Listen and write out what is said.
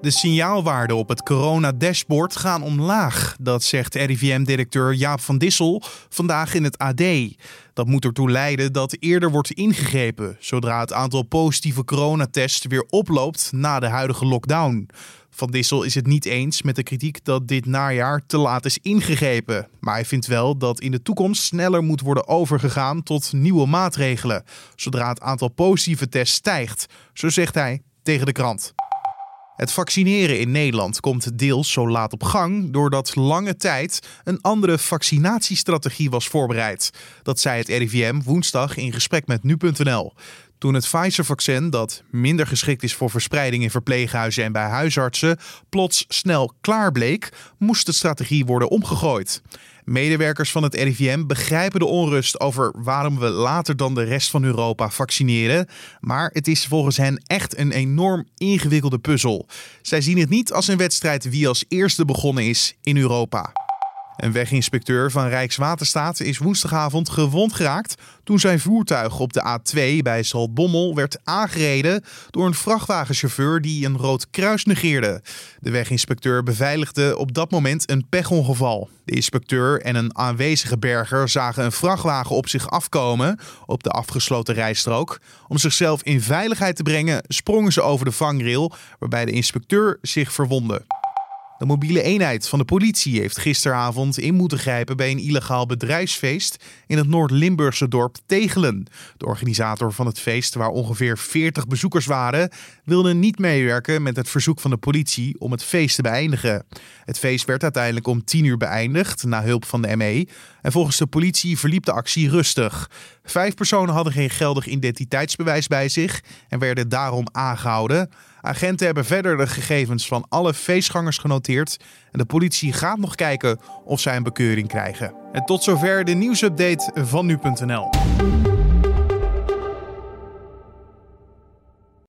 De signaalwaarden op het corona-dashboard gaan omlaag. Dat zegt RIVM-directeur Jaap van Dissel vandaag in het AD. Dat moet ertoe leiden dat eerder wordt ingegrepen zodra het aantal positieve coronatests weer oploopt na de huidige lockdown. Van Dissel is het niet eens met de kritiek dat dit najaar te laat is ingegrepen. Maar hij vindt wel dat in de toekomst sneller moet worden overgegaan tot nieuwe maatregelen, zodra het aantal positieve tests stijgt. Zo zegt hij tegen de krant. Het vaccineren in Nederland komt deels zo laat op gang doordat lange tijd een andere vaccinatiestrategie was voorbereid. Dat zei het RIVM woensdag in gesprek met nu.nl. Toen het Pfizer-vaccin, dat minder geschikt is voor verspreiding in verpleeghuizen en bij huisartsen, plots snel klaar bleek, moest de strategie worden omgegooid. Medewerkers van het RIVM begrijpen de onrust over waarom we later dan de rest van Europa vaccineren. Maar het is volgens hen echt een enorm ingewikkelde puzzel. Zij zien het niet als een wedstrijd wie als eerste begonnen is in Europa. Een weginspecteur van Rijkswaterstaat is woensdagavond gewond geraakt toen zijn voertuig op de A2 bij Zaltbommel werd aangereden door een vrachtwagenchauffeur die een rood kruis negeerde. De weginspecteur beveiligde op dat moment een pechongeval. De inspecteur en een aanwezige berger zagen een vrachtwagen op zich afkomen op de afgesloten rijstrook. Om zichzelf in veiligheid te brengen sprongen ze over de vangrail waarbij de inspecteur zich verwondde. De mobiele eenheid van de politie heeft gisteravond in moeten grijpen bij een illegaal bedrijfsfeest in het Noord-Limburgse dorp Tegelen. De organisator van het feest, waar ongeveer 40 bezoekers waren, wilde niet meewerken met het verzoek van de politie om het feest te beëindigen. Het feest werd uiteindelijk om 10 uur beëindigd, na hulp van de ME. En volgens de politie verliep de actie rustig. Vijf personen hadden geen geldig identiteitsbewijs bij zich en werden daarom aangehouden. Agenten hebben verder de gegevens van alle feestgangers genoteerd. En de politie gaat nog kijken of zij een bekeuring krijgen. En tot zover de nieuwsupdate van nu.nl.